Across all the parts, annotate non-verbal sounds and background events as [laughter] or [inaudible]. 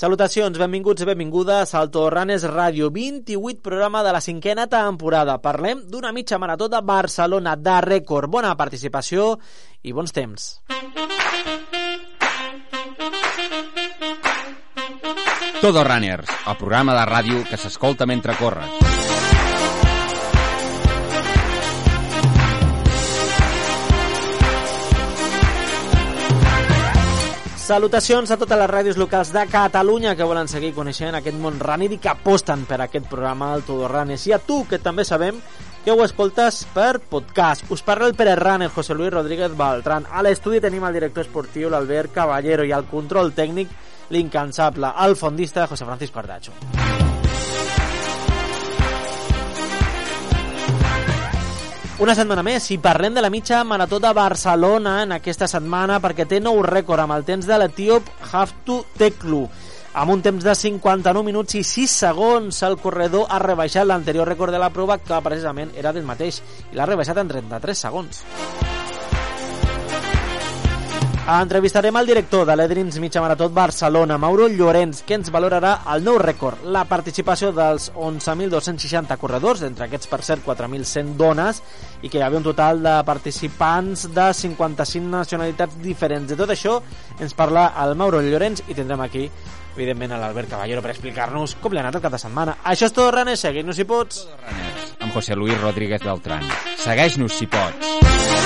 Salutacions, benvinguts i benvingudes al Torranes Ràdio 28 programa de la cinquena temporada. Parlem d'una mitja marató de Barcelona de rècord. Bona participació i bons temps. Todo Runners, el programa de ràdio que s'escolta mentre corres. Salutacions a totes les ràdios locals de Catalunya que volen seguir coneixent aquest món runner i que aposten per aquest programa del Todo Runners. I a tu, que també sabem que ho escoltes per podcast. Us parla el Pere Runner, José Luis Rodríguez Baltran. A l'estudi tenim el director esportiu, l'Albert Caballero, i al control tècnic, l'incansable, el fondista José Francisco Ardacho. Una setmana més i parlem de la mitja marató de Barcelona en aquesta setmana perquè té nou rècord amb el temps de l'etíop Haftu Teklu. Amb un temps de 59 minuts i 6 segons, el corredor ha rebaixat l'anterior rècord de la prova que precisament era del mateix i l'ha rebaixat en 33 segons. Entrevistarem el director de l'Edrins Mitja Marató Barcelona, Mauro Llorenç, que ens valorarà el nou rècord, la participació dels 11.260 corredors, entre aquests, per cert, 4.100 dones, i que hi havia un total de participants de 55 nacionalitats diferents. De tot això ens parla el Mauro Llorenç i tindrem aquí evidentment a l'Albert Caballero per explicar-nos com li ha anat el cap de setmana. Això és tot, René, segueix-nos si pots. Amb José Luis Rodríguez Beltrán. Segueix-nos si pots.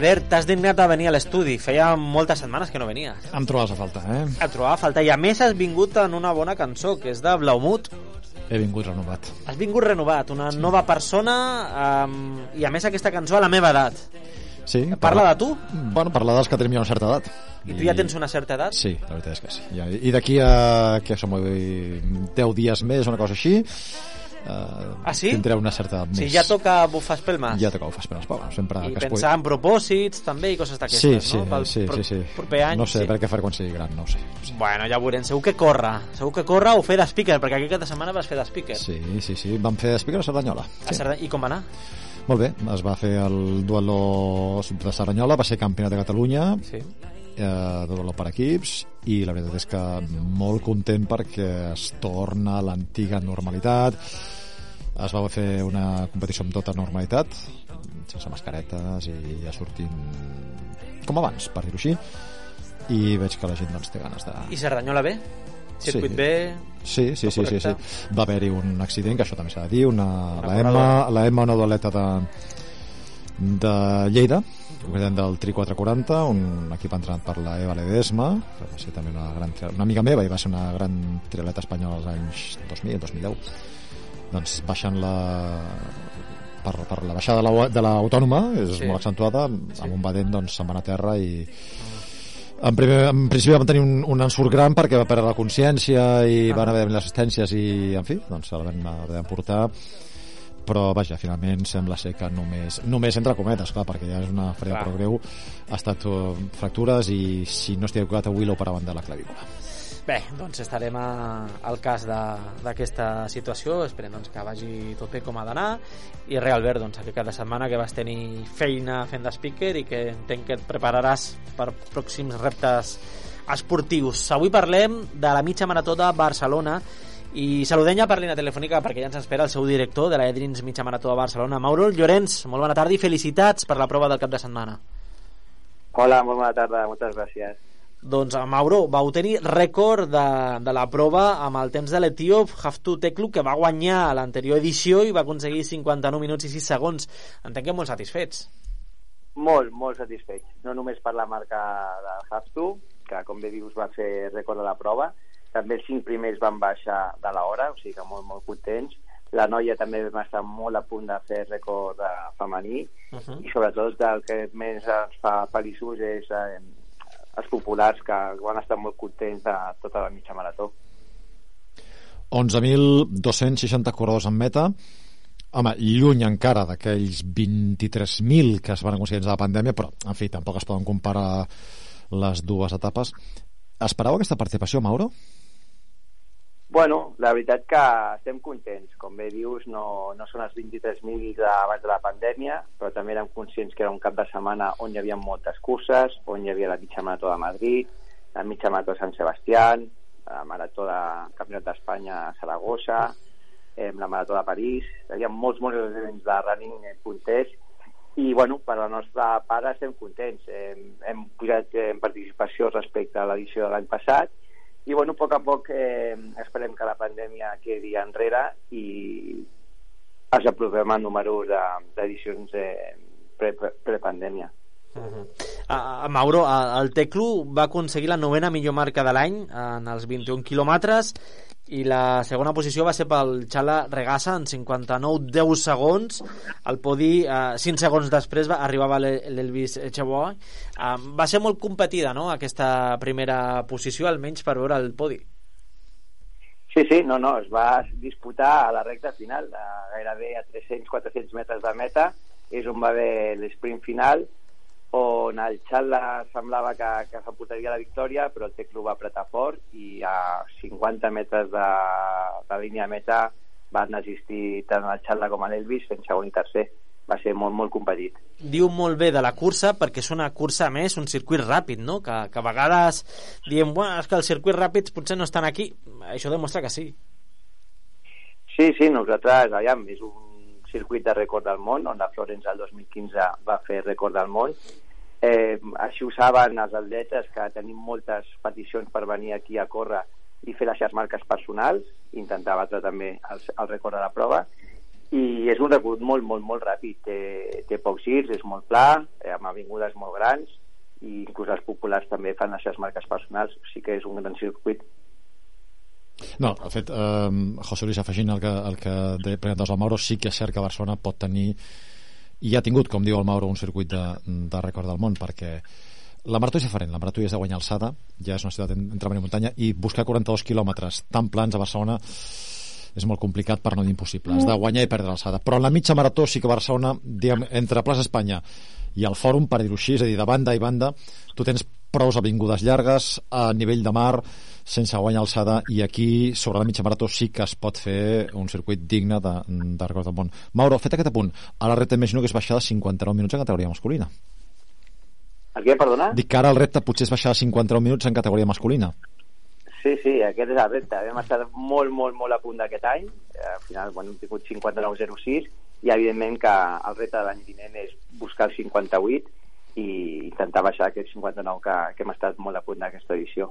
Albert, t'has dignat a venir a l'estudi. Feia moltes setmanes que no venies. Em trobes a falta, eh? Et trobava a faltar. I a més has vingut en una bona cançó, que és de Blaumut. He vingut renovat. Has vingut renovat, una nova persona, um, i a més aquesta cançó a la meva edat. Sí. Parla de tu? Bueno, parla dels que tenim ja una certa edat. I tu ja tens una certa edat? Sí, la veritat és que sí. I d'aquí a, que som avui, 10 dies més, una cosa així, eh, Ah, sí? tindré una certa edat més. ja toca bufar espelmes. Ja toca bufar espelmes, però bueno, sempre I que pensar en propòsits també i coses pugui. d'aquestes, Sí, sí, no? Pel sí, sí, sí. proper any. no sé sí. per què faré quan sigui gran, no sé. Sé. Bueno, ja ho veurem. Segur que corre. Segur que corre o fer de speaker, perquè aquesta setmana vas fer de speaker. Sí, sí, sí. Vam fer speaker a Cerdanyola. A Cerda- I com va anar? Molt bé, es va fer el duelo de Cerdanyola, va ser campionat de Catalunya, Sí. Eh, de duelo per equips i la veritat és que molt content perquè es torna a l'antiga normalitat es va fer una competició amb tota normalitat sense mascaretes i ja sortint com abans, per dir-ho així i veig que la gent doncs, té ganes de... I Cerdanyola bé? Circuit Sí. bé? Sí, sí, sí, sí, sí. Va haver-hi un accident, que això també s'ha de dir, una, la, Emma, la Emma, una dualeta de, de Lleida, concretament del Tri 440, un equip entrenat per la Eva Ledesma, que va ser també una, gran, una amiga meva i va ser una gran triatleta espanyola als anys 2000, 2010. Doncs baixant la per, per la baixada de la- l'autònoma és Sí. molt accentuada amb un badent doncs se'n va anar a terra i en, primer, en principi vam tenir un, un ensurt gran perquè va perdre la consciència i Ah. van haver de venir les assistències i, en fi, doncs se la vam haver d'emportar però vaja, finalment sembla ser que només, només entre cometes, clar, perquè ja és una Clar. prou greu, ha estat uh, fractures i si no estic equivocat avui l'operaven de la clavícula. Bé, doncs estarem a, al cas de- d'aquesta situació, esperem doncs, que vagi tot bé com ha d'anar i res, Albert, doncs, aquest cap de setmana que vas tenir feina fent de speaker i que entenc que et prepararàs per pròxims reptes esportius. Avui parlem de la mitja marató de Barcelona i saludem ja per línia telefònica perquè ja ens espera el seu director de la Edrins Mitja Marató de Barcelona, Mauro Llorenç. Molt bona tarda i felicitats per la prova del cap de setmana. Hola, molt bona tarda, moltes gràcies. Doncs, eh, Mauro, vau tenir rècord de, de la prova amb el temps de l'etíop Haftu Teklu, que va guanyar a l'anterior edició i va aconseguir 59 minuts i 6 segons. Entenc que molt satisfets. Molt, molt satisfet. No només per la marca del Haftu, que com bé dius va fer rècord de la prova, també els cinc primers van baixar de l'hora, o sigui que molt, molt contents, la noia també va estar molt a punt de fer rècord de femení Uh -huh. i sobretot el que més ens fa feliços és eh, els populars que van estar molt contents de tota la mitja marató. 11.260 corredors en meta home, lluny encara d'aquells 23.000 que es van aconseguir de la pandèmia però, en fi, tampoc es poden comparar les dues etapes esperava aquesta participació, Mauro? Bueno, la veritat que estem contents. Com bé dius, no, no són els 23.000 d'abans de la pandèmia, però també érem conscients que era un cap de setmana on hi havia moltes curses, on hi havia la mitja marató de Madrid, la mitja marató de Sant Sebastián, la marató de Campionat d'Espanya a Saragossa, eh, la marató de París, hi havia molts, molts esdeveniments de running eh, punters i bueno, per la nostra part estem contents. Eh, hem pujat en participació respecte a l'edició de l'any passat i bueno, a poc a poc eh, esperem que la pandèmia quedi enrere i ens apropem a números de- d'edicions eh, pre- pre- prepandèmia. Uh -huh. uh, Mauro, el Teclu va aconseguir la novena millor marca de l'any en els 21 quilòmetres i la segona posició va ser pel Xala Regassa. En 59-10 segons. El podi, uh, 5 segons després va, arribava l'E- l'Elvis Echeboy uh, va ser molt competida no? aquesta primera posició almenys per veure el podi. Sí, sí, no, no, es va disputar a la recta final, a gairebé a 300-400 metres de meta, és on va haver l'esprint final, on el Xatla semblava que, que s'emportaria la victòria, però el Teclu va apretar fort i a 50 metres de, de línia meta van existir tant el Xatla com l'Elvis fent segon i tercer. Va ser molt, molt competit. diu molt bé de la cursa perquè és una cursa més, un circuit ràpid no? que, que a vegades diem bueno, és que els circuits ràpids potser no estan aquí això demostra que sí Sí, sí, nosaltres, aviam, és un circuit de rècord del món, on la Florence el 2015 va fer rècord del món. Eh, així ho saben els atletes, que tenim moltes peticions per venir aquí a córrer i fer les seves marques personals, intentar batre també el, el rècord de la prova, i és un recorregut molt, molt, molt ràpid. Té, té pocs girs, és molt pla, eh, amb avingudes molt grans, i inclús els populars també fan les seves marques personals, o sigui que és un gran circuit No, de fet, eh, José Luis afegint el que, el que de, presentaves al Mauro, sí que és cert que Barcelona pot tenir i ha tingut, com diu el Mauro, un circuit de, de rècord del món, perquè la marató és diferent, la marató ja és de guanyar alçada, ja és una ciutat en- entre mar i muntanya, i buscar 42 quilòmetres tan plans a Barcelona és molt complicat per no dir impossible. Has de guanyar i perdre alçada. Però en la mitja marató sí que Barcelona, diguem, entre Plaça Espanya i el Fòrum, per dir-ho així, és a dir, de banda i banda, tu tens prous avingudes llargues a nivell de mar, sense guanyar alçada, i aquí, sobre la mitja marató, sí que es pot fer un circuit digne de, de record del món. Mauro, fet aquest apunt, a la reta imagino que és baixar de 59 minuts en categoria masculina. El què, perdona? Dic que ara el repte potser és baixar de 59 minuts en categoria masculina. Sí, sí, aquest és el repte. Hem estat molt, molt, molt a punt d'aquest any. Al final, bueno, hem tingut 59.06 i, evidentment, que el repte de l'any vinent és buscar el 58 i intentar baixar aquest 59 que, que hem estat molt a punt d'aquesta edició.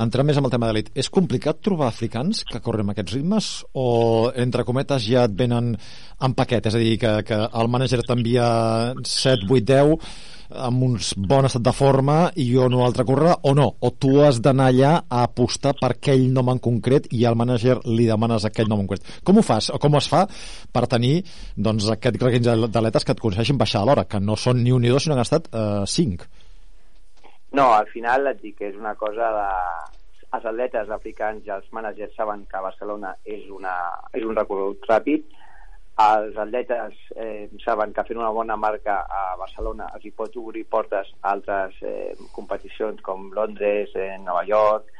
Entrar més amb el tema d'elit. És complicat trobar africans que corren amb aquests ritmes o, entre cometes, ja et venen en paquet? És a dir, que, que el mànager t'envia 7, 8, 10 amb un bon estat de forma i jo no altre córrer, o no? O tu has d'anar allà a apostar per aquell nom en concret i al mànager li demanes aquell nom en concret. Com ho fas? O com es fa per tenir doncs, aquest reguins d'atletes que et aconsegueixin baixar a l'hora, que no són ni un ni dos, sinó que han estat eh, cinc? No, al final et dic que és una cosa de... Els atletes africans i els mànagers saben que Barcelona és, una, és un recorregut ràpid, els atletes eh, saben que fent una bona marca a Barcelona els hi pot obrir portes a altres eh, competicions com Londres, eh, Nova York,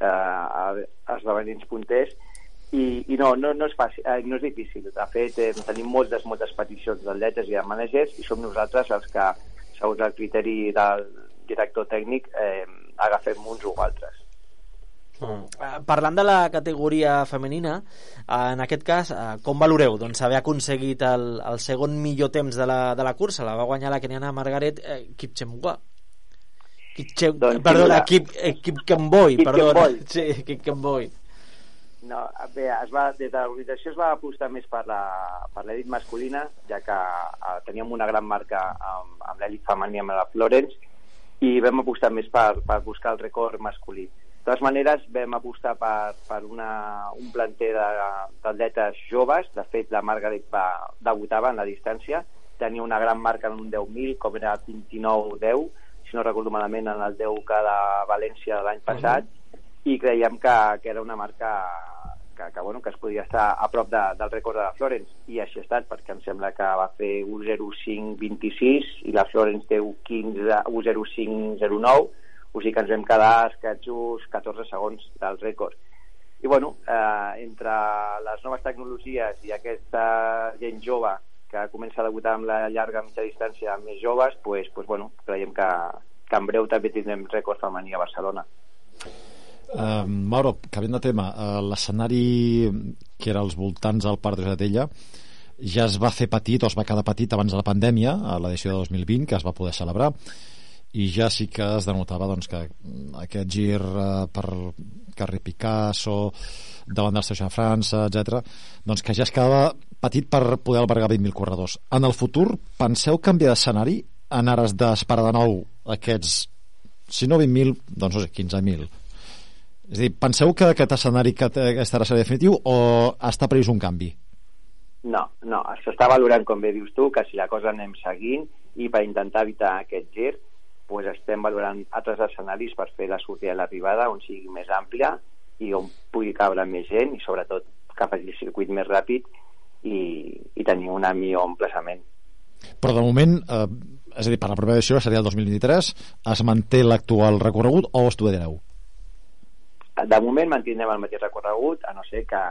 eh, esdeveniments punters, i, i no, no, no, és fàcil, eh, no és difícil. De fet, eh, tenim moltes, moltes peticions d'atletes i de managers i som nosaltres els que, segons el criteri del director tècnic, eh, agafem uns o altres. Eh, Parlant de la categoria femenina, eh, en aquest cas, eh, com valoreu doncs, haver aconseguit el, el segon millor temps de la, de la cursa? La va guanyar la keniana Margaret eh, Kipchemwa. Kipchem, Doncs, perdona. Kip, eh, Kipkemboy, perdona. [laughs] Sí, Kipkemboy. No, bé, es va, des de l'organització es va apostar més per la, per l'elit masculina, ja que eh, teníem una gran marca amb, amb l'elit femení amb la Florence, i vam apostar més per, per buscar el rècord masculí. De totes maneres, vam apostar per, per una, un planter d'atletes joves. De fet, la Margaret va, debutava en la distància. Tenia una gran marca en un 10.000, com era 29-10, si no recordo malament, en el 10K de València de l'any passat. I creiem que, que era una marca que, que, bueno, que es podia estar a prop de, del rècord de la Florence i així ha estat perquè em sembla que va fer 1.05.26 i la Florence té 1.15 1.05.09 o sigui que ens vam quedar escatxos 14 segons del rècord. I bueno, eh, entre les noves tecnologies i aquesta gent jove que comença a debutar amb la llarga mitja distància amb més joves, pues, pues, bueno, creiem que, que en breu també tindrem rècord femení a Barcelona. Uh, Mauro, canviant de tema, uh, l'escenari que era als voltants del Parc de Jatella ja es va fer petit o es va quedar petit abans de la pandèmia, a l'edició de 2020, que es va poder celebrar, i ja sí que es denotava doncs, que aquest gir uh, per carrer Picasso, davant del de França, etc, doncs que ja es quedava petit per poder albergar 20.000 corredors. En el futur, penseu canviar d'escenari en ares d'esperar de nou aquests, si no 20.000, doncs no sé, 15.000? És a dir, penseu que aquest escenari que estarà serà definitiu o està previst un canvi? No, no, s'està valorant, com bé dius tu, que si la cosa anem seguint i per intentar evitar aquest gir, pues estem valorant altres escenaris per fer la sortida i l'arribada on sigui més àmplia i on pugui cabre més gent i sobretot que faci el circuit més ràpid i, i tenir un millor emplaçament. Però de moment, eh, és a dir, per la propera edició, seria el 2023, es manté l'actual recorregut o estudiareu? De moment mantindrem el mateix recorregut, a no ser que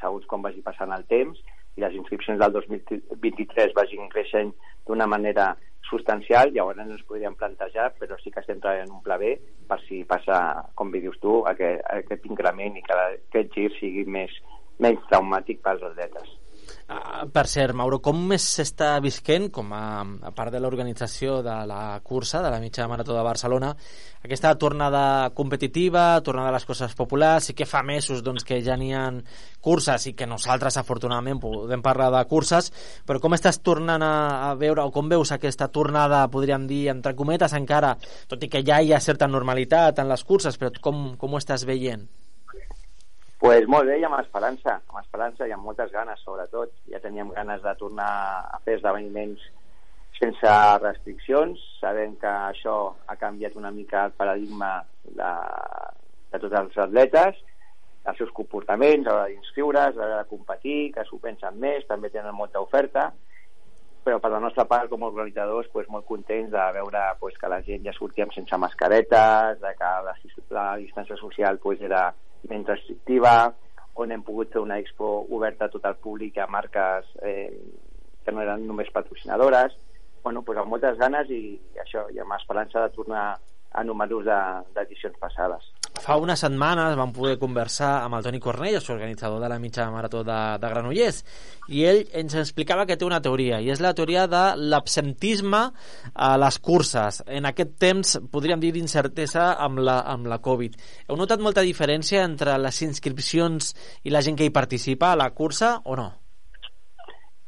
segons com vagi passant el temps i les inscripcions del 2023 vagin creixent d'una manera substancial, llavors ens podríem plantejar, però sí que estem treballant un pla B per si passa, com dius tu, aquest, aquest increment i que aquest gir sigui més, menys traumàtic pels atletes. Ah, per cert, Mauro, com més s'està visquent, com a, a part de l'organització de la cursa, de la mitja marató de Barcelona, aquesta tornada competitiva, tornada a les coses populars, sí que fa mesos doncs, que ja n'hi ha curses i que nosaltres, afortunadament, podem parlar de curses, però com estàs tornant a, a veure, o com veus aquesta tornada, podríem dir, entre cometes encara, tot i que ja hi ha certa normalitat en les curses, però com, com ho estàs veient? Pues molt bé i amb esperança, amb esperança i amb moltes ganes, sobretot. Ja teníem ganes de tornar a fer esdeveniments sense restriccions. Sabem que això ha canviat una mica el paradigma de, de tots els atletes, els seus comportaments a l'hora d'inscriure's, a l'hora de competir, que s'ho pensen més, també tenen molta oferta, però per la nostra part, com a organitzadors, pues, molt contents de veure pues, que la gent ja sortíem sense mascaretes, de que la, la distància social pues, era menys restrictiva, on hem pogut fer una expo oberta a tot el públic a marques eh, que no eren només patrocinadores, bueno, pues amb moltes ganes i això, i amb esperança de tornar a números de- d'edicions passades. Fa unes setmanes vam poder conversar amb el Toni Cornellus, organitzador de la mitja marató de, de Granollers, i ell ens explicava que té una teoria, i és la teoria de l'absentisme a les curses. En aquest temps, podríem dir, d'incertesa amb, la, amb la Covid. Heu notat molta diferència entre les inscripcions i la gent que hi participa a la cursa o no?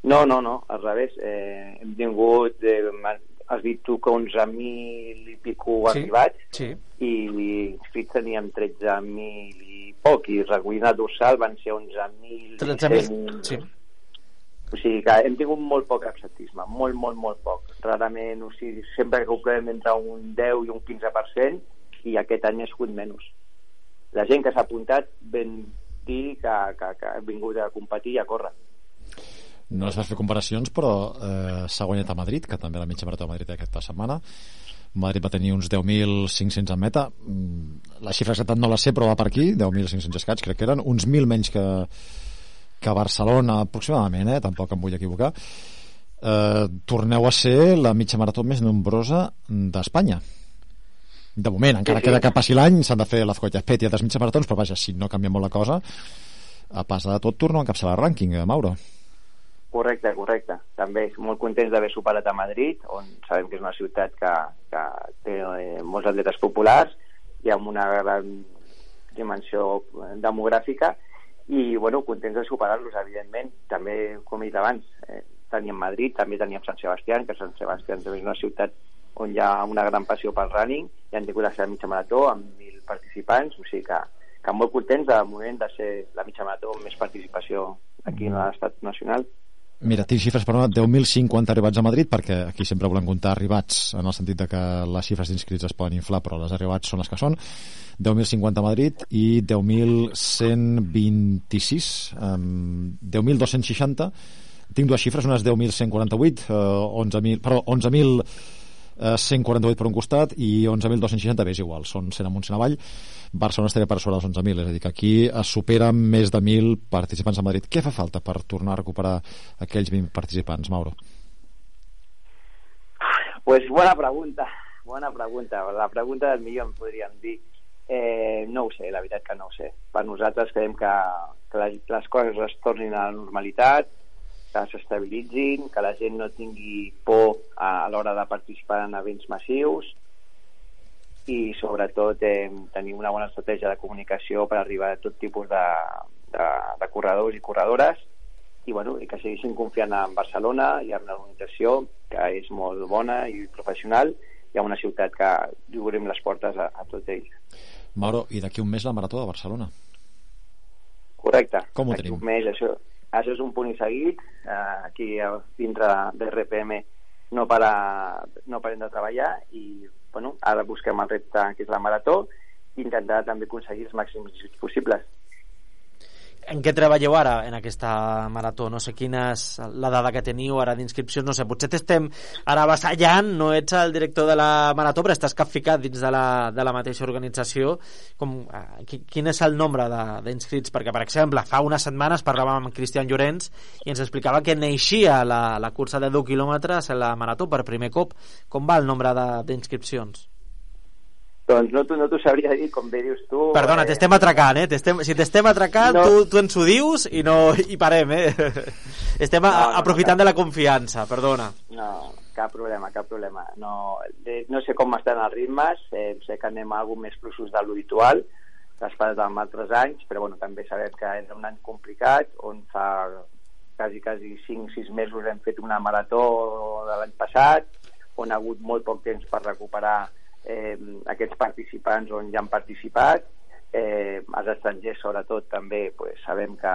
No, no, no, al revés. Eh, hem tingut, eh, has dit tu que 11.000 i pico Sí. arribats Sí. i inscrits teníem 13.000 i poc i el dorsal van ser 11.000 13.000, sí. o sigui que hem tingut molt poc absentisme, molt, molt, molt poc. Rarament, o sigui, sempre que calculem entre un 10 i un 15% i aquest any ha sigut menys. La gent que s'ha apuntat ben dir que, que, que ha vingut a competir i a córrer. No es va fer comparacions, però eh, s'ha guanyat a Madrid, que també la mitja marató de Madrid aquesta setmana. Madrid va tenir uns 10.500 en meta. Mm, La xifra exacta no la sé, però va per aquí, 10.500 escaig, crec que eren. Uns 1.000 menys que, que Barcelona, aproximadament, eh? tampoc em vull equivocar. Eh, torneu a ser la mitja marató més nombrosa d'Espanya. De moment, encara Sí, sí. queda que passi l'any, s'han de fer l'Azcoitia Pet i altres mitja maratons, però vaja, si no canvia molt la cosa, a pas de tot torno a encapçalar el rànquing, eh, Mauro. Correcte, correcte. També molt contents d'haver superat a Madrid, on sabem que és una ciutat que, que té eh, molts atletes populars i amb una gran dimensió demogràfica i, bueno, contents de superar-los, evidentment. També, com he dit abans, eh, teníem Madrid, també teníem Sant Sebastià, que Sant Sebastià també és una ciutat on hi ha una gran passió pel running i han tingut la seva mitja marató amb mil participants, o sigui que, que molt contents de moment de ser la mitja marató amb més participació aquí a l'estat nacional. Mira, tinc xifres per una 10.050 arribats a Madrid, perquè aquí sempre volem comptar arribats, en el sentit de que les xifres d'inscrits es poden inflar, però les arribats són les que són. 10.050 a Madrid i 10.126, um, 10.260 tinc dues xifres, una és 10.148 uh, 11.000, perdó, 11.000 eh, 148 per un costat i 11.260 bé, és igual, són 100 amunt, 100 avall Barcelona estaria per sobre dels 11.000 és a dir, que aquí es superen més de 1.000 participants a Madrid. Què fa falta per tornar a recuperar aquells 20 participants, Mauro? Pues buena pregunta, bona pregunta. La pregunta del millor, en podríem dir. Eh, no ho sé, la veritat que no ho sé. Per nosaltres creiem que, que les coses es tornin a la normalitat, que s'estabilitzin, que la gent no tingui por a, a l'hora de participar en events massius i sobretot eh, tenir una bona estratègia de comunicació per arribar a tot tipus de, de, de corredors i corredores i, bueno, i que segueixin confiant en Barcelona i en l'organització que és molt bona i professional i en una ciutat que obrim les portes a, a tots ells. Mauro, i d'aquí un mes la Marató de Barcelona. Correcte. Com ho tenim? Un mes, això, això és un punt i seguit. Eh, aquí a- dintre de RPM no, para, no parem de treballar i bueno, ara busquem el repte que és la marató i intentar també aconseguir els màxims possibles. En què treballeu ara en aquesta marató? No sé quina és la dada que teniu ara d'inscripcions, no sé, potser t'estem ara vassallant, no ets el director de la marató, però estàs capficat dins de la, de la mateixa organització. Com, eh, qui- quin és el nombre d'inscrits? Perquè, per exemple, fa unes setmanes parlàvem amb Cristian Llorenç i ens explicava que neixia la, la cursa de 10 quilòmetres en la marató per primer cop. Com va el nombre d'inscripcions? Doncs no t'ho no t'ho sabria dir, com bé dius tu. Perdona, eh, t'estem atracant, eh? T'estem, si t'estem atracant, No. tu, tu ens ho dius i, no, i parem, eh? [laughs] Estem a, No, no, no, aprofitant cap- de la confiança, perdona. No, cap problema, cap problema. No, no sé com estan els ritmes, eh, sé que anem a alguna més fluixos de l'habitual, esperat amb altres anys, però bueno, també sabem que era un any complicat, on fa quasi, quasi 5-6 mesos hem fet una marató de l'any passat, on ha hagut molt poc temps per recuperar eh, aquests participants on ja han participat, eh, els estrangers sobretot també pues, sabem que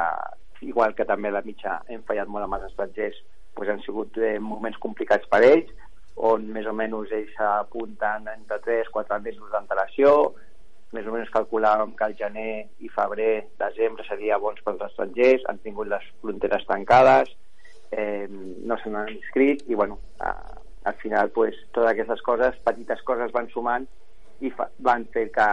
igual que també la mitja hem fallat molt amb els estrangers pues, han sigut eh, moments complicats per ells on més o menys ells s'apunten entre 3-4 mesos d'antelació. Més o menys calculàvem que el gener i febrer, desembre seria bons pels estrangers, han tingut les fronteres tancades, eh, no se n'han inscrit i bueno, al final pues, totes aquestes coses, petites coses van sumant i fa, van fer que,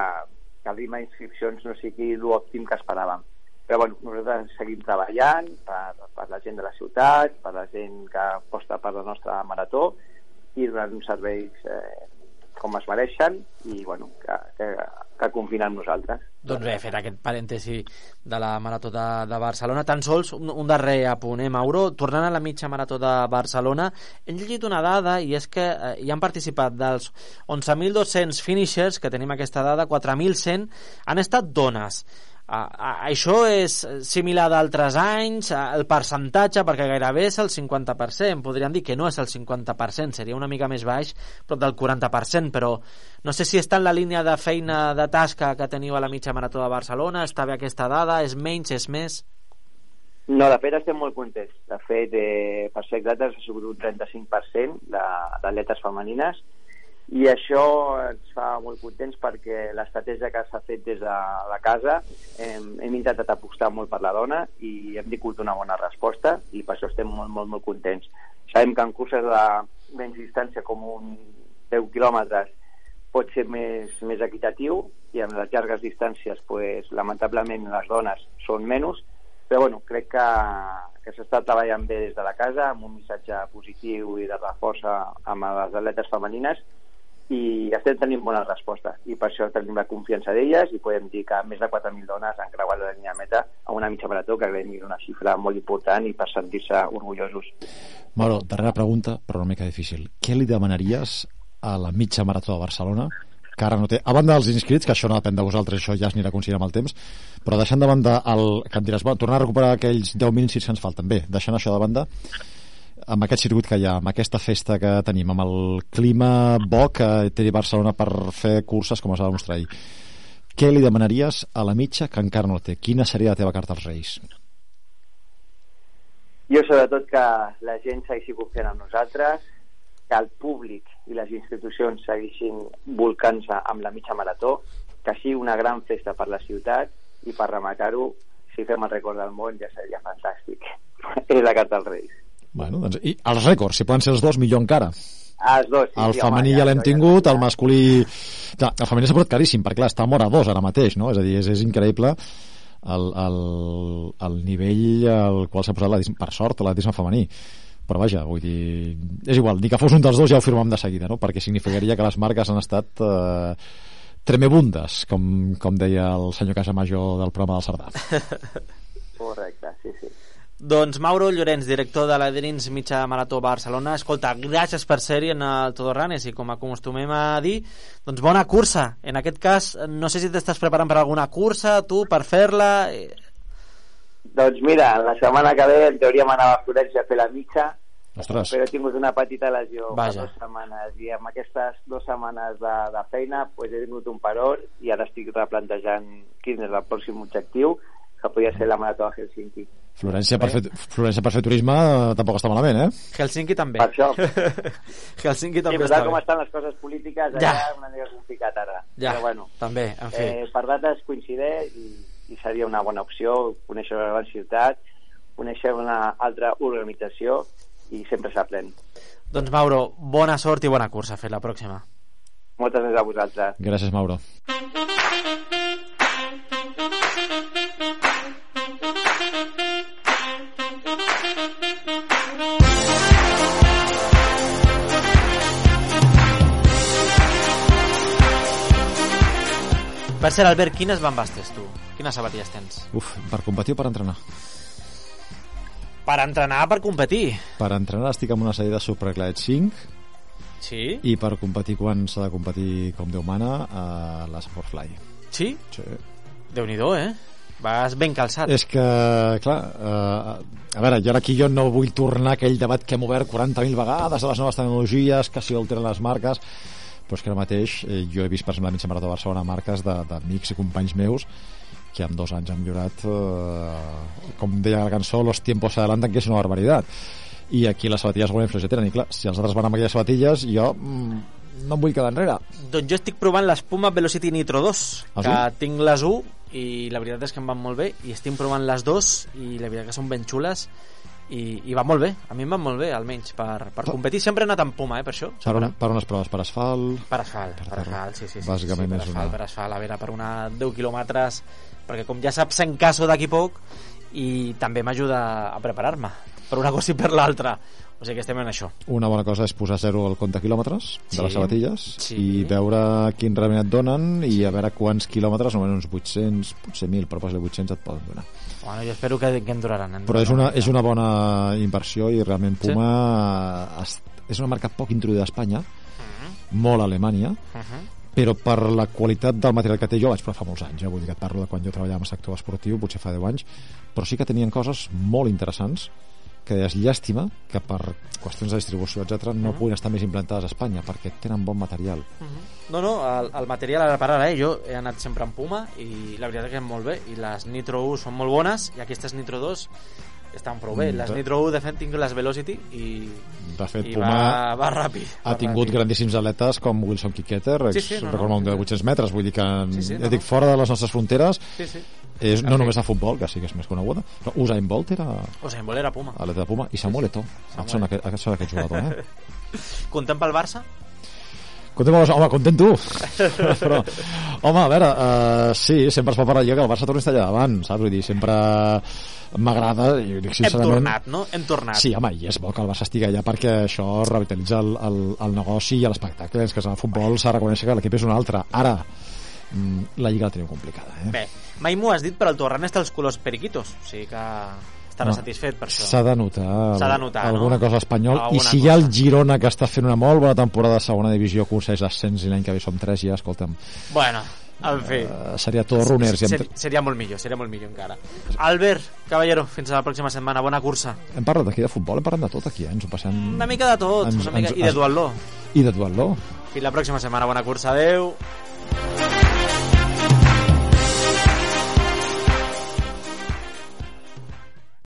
que el ritme d'inscripcions no sigui l'òptim que esperàvem. Però bueno, nosaltres seguim treballant per, per la gent de la ciutat, per la gent que aposta per la nostra marató i donant uns serveis eh, com es mereixen i bueno, que, que, que confien en nosaltres. Doncs bé, fet aquest parèntesi de la Marató de, de Barcelona, tan sols un, un darrer apunt, eh, Mauro? Tornant a la mitja Marató de Barcelona, hem llegit una dada i és que eh, hi han participat dels 11.200 finishers, que tenim aquesta dada, 4.100 han estat dones. Uh, això és similar d'altres anys, el percentatge, perquè gairebé és el 50%, podríem dir que no és el 50%, seria una mica més baix, prop del 40%, però no sé si està en la línia de feina de tasca que teniu a la mitja marató de Barcelona, està bé aquesta dada, és menys, és més? No, de fet estem molt contents. De fet, eh, per ser exactes, ha sigut un 35% de- d'atletes femenines i això ens fa molt contents perquè l'estratègia que s'ha fet des de la casa hem, hem intentat apostar molt per la dona i hem tingut una bona resposta i per això estem molt, molt, molt contents. Sabem que en curses de menys distància com un 10 quilòmetres pot ser més, més equitatiu i en les llargues distàncies pues, lamentablement les dones són menys però bueno, crec que, que s'està treballant bé des de la casa amb un missatge positiu i de reforça amb les atletes femenines i estem tenint bona resposta i per això tenim la confiança d'elles i podem dir que més de 4.000 dones han creuat la línia meta a una mitja marató que creiem que una xifra molt important i per sentir-se orgullosos. Mauro, darrera pregunta, però una mica difícil. Què li demanaries a la mitja marató de Barcelona que ara no té, a banda dels inscrits, que això no depèn de vosaltres, això ja es anirà aconseguint amb el temps, però deixant de banda el, que em diràs, bueno, tornar a recuperar aquells 10.000 inscrits que ens falten, bé, deixant això de banda, amb aquest circuit que hi ha, amb aquesta festa que tenim, amb el clima bo que té Barcelona per fer curses com es va demostrar ahir, què li demanaries a la mitja que encara no té? Quina seria la teva carta als Reis? Jo, sobretot, que la gent segueixi confiant en nosaltres, que el públic i les institucions segueixin volcant-se amb la mitja marató, que sigui una gran festa per la ciutat i per rematar-ho, si fem el rècord del món ja seria fantàstic. [laughs] És la carta als Reis. Bueno, doncs, I els rècords, si poden ser els dos, millor encara. Els dos, sí, El sí, femení home, ja l'hem això tingut, està el masculí... Clar, el femení s'ha posat caríssim, perquè clar, està a Mora 2 ara mateix, no? És a dir, és, és increïble el, el, el nivell al qual s'ha posat, l'atletisme- per sort, l'atletisme femení. Però vaja, vull dir... És igual, ni que fos un dels dos ja ho firmem de seguida, no? Perquè significaria que les marques han estat eh, tremebundes, com, com deia el senyor Casamajor del programa del Cerdà. Correcte. Doncs Mauro Llorenç, director de la Drins Mitja Marató Barcelona. Escolta, gràcies per ser-hi en el Todo Runners i com acostumem a dir, doncs bona cursa. En aquest cas, no sé si t'estàs preparant per alguna cursa, tu, per fer-la... eh, Doncs mira, la setmana que ve en teoria m'anava a Florència a fer la mitja, Ostres, però he tingut una petita lesió Vaja. dues setmanes i amb aquestes dues setmanes de, de feina pues, he tingut un paror i ara estic replantejant quin és el pròxim objectiu que podria ser la marató de Helsinki. Florència per fer, Florència per fer turisme eh, tampoc està malament, eh? Helsinki també. Per això. [laughs] Helsinki Sí, també però està com bé. estan les coses polítiques, Ja. allà una mica complicat ara. Ja, Però bueno, també, en fi. eh, per dates coincideix i, i seria una bona opció conèixer la gran ciutat, conèixer una altra organització i sempre s'aprèn. Doncs Mauro, bona sort i bona cursa. Fer la pròxima. Moltes gràcies a vosaltres. Gràcies, Mauro. Per cert, Albert, quines bambes tens tu? Quines sabatilles tens? Uf, per competir o per entrenar? Per entrenar, per competir. Per entrenar estic amb una sèrie de Superglide 5 Sí? i per competir quan s'ha de competir com Déu mana a la Superfly. Sí? Sí. Déu-n'hi-do, eh? Vas ben calçat. És que, clar, eh, a veure, jo ara aquí jo no vull tornar a aquell debat que hem obert 40.000 vegades de les noves tecnologies, que si alteren les marques, però és que ara mateix eh, jo he vist, per exemple, a Mitja Marató de Barcelona marques de- d'amics i companys meus que en dos anys han millorat eh, com deia la cançó, los tiempos adelantan que és una barbaritat. I aquí les sabatilles alguna influència tenen i clar, si els altres van amb aquelles sabatilles jo mm, no em vull quedar enrere. Doncs jo estic provant l'Espuma Velocity Nitro 2, Ah, que sí? tinc les 1 i la veritat és que em van molt bé i estic provant les 2 i la veritat que són ben xules i, i va molt bé, a mi em van molt bé almenys per, per competir, sempre he anat amb Puma eh, per això, per, un, per unes proves per asfalt? Per asfalt, Per per, asfalt, sí, sí, sí. Bàsicament sí, per asfalt, una- per asfalt, a veure, per una 10 quilòmetres, perquè com ja saps, en caso d'aquí poc, i també m'ajuda a preparar-me, per una cosa i per l'altra. O sigui que estem en això. Una bona cosa és posar zero al compte quilòmetres de Sí. les sabatilles Sí. i veure quin rendiment et donen i a veure quants quilòmetres, normalment uns 800, potser 1.000, però posa 800 et poden donar. Bueno, jo espero que, que em duraran. em Però és una, és una bona inversió i realment Sí. Puma es- és una marca poc introduïda a Espanya, molt a Alemanya, Uh -huh. però per la qualitat del material que té jo vaig provar fa molts anys, eh? vull dir que et parlo de quan jo treballava en el sector esportiu, potser fa 10 anys però sí que tenien coses molt interessants que deies llàstima que per qüestions de distribució, etc no puguin estar més implantades a Espanya perquè tenen bon material No, no, el, el material ara per ara, eh? jo he anat sempre en Puma i la veritat que molt bé, i les Nitro 1 són molt bones i aquestes Nitro 2 estan prou bé. Mm, Les de- Nitro 1, de fet, tinc les Velocity i, de fet i Puma va, va ràpid. ha va tingut ràpid. grandíssims atletes com Wilson Kiketer, Sí, sí, no, no, recordo un de sí, sí. 800 metres, vull dir que Sí, sí, ja no, dic, no. fora de les nostres fronteres Sí, sí. És no només de futbol, que sí que és més coneguda, però Usain Bolt era O sigui, en era Puma. atleta de Puma i Samuel Eto'o, Samuel. et sona aquest, sona aquest jugador, eh? [laughs] Contem pel Barça? Content, home, content tu [laughs] però, home, a veure uh, sí, sempre es pot parlar jo que el Barça torni a estar allà davant saps? Vull dir, sempre m'agrada i ho dic Hem sincerament tornat, no? Hem tornat. Sí, home, i és bo que el Barça estigui allà perquè això revitalitza el, el, el negoci i l'espectacle. És que el futbol s'ha de reconèixer que l'equip és un altre. Ara, la Lliga la tenim complicada. Eh? Bé, mai m'ho has dit, però el Torrent està als colors periquitos. O sigui que estarà No. satisfet per això. S'ha de notar, de notar, alguna no? cosa espanyol. I Alguna si hi ha el cosa. Girona que està fent una molt bona temporada de segona divisió, aconsegueix l'ascens i l'any que ve som tres ja, escolta'm, Bueno, en fi. uh, seria tot runners. I. Ser, seria molt millor, seria molt millor encara. Albert, Caballero, fins a la pròxima setmana. Bona cursa. Hem parlat aquí de futbol, hem parlat de tot aquí, eh? ens ho passem... Una mica de tot, Ens- una mica... ens- i de duatló. I de duatló. Fins la pròxima setmana. Bona cursa. Adeu.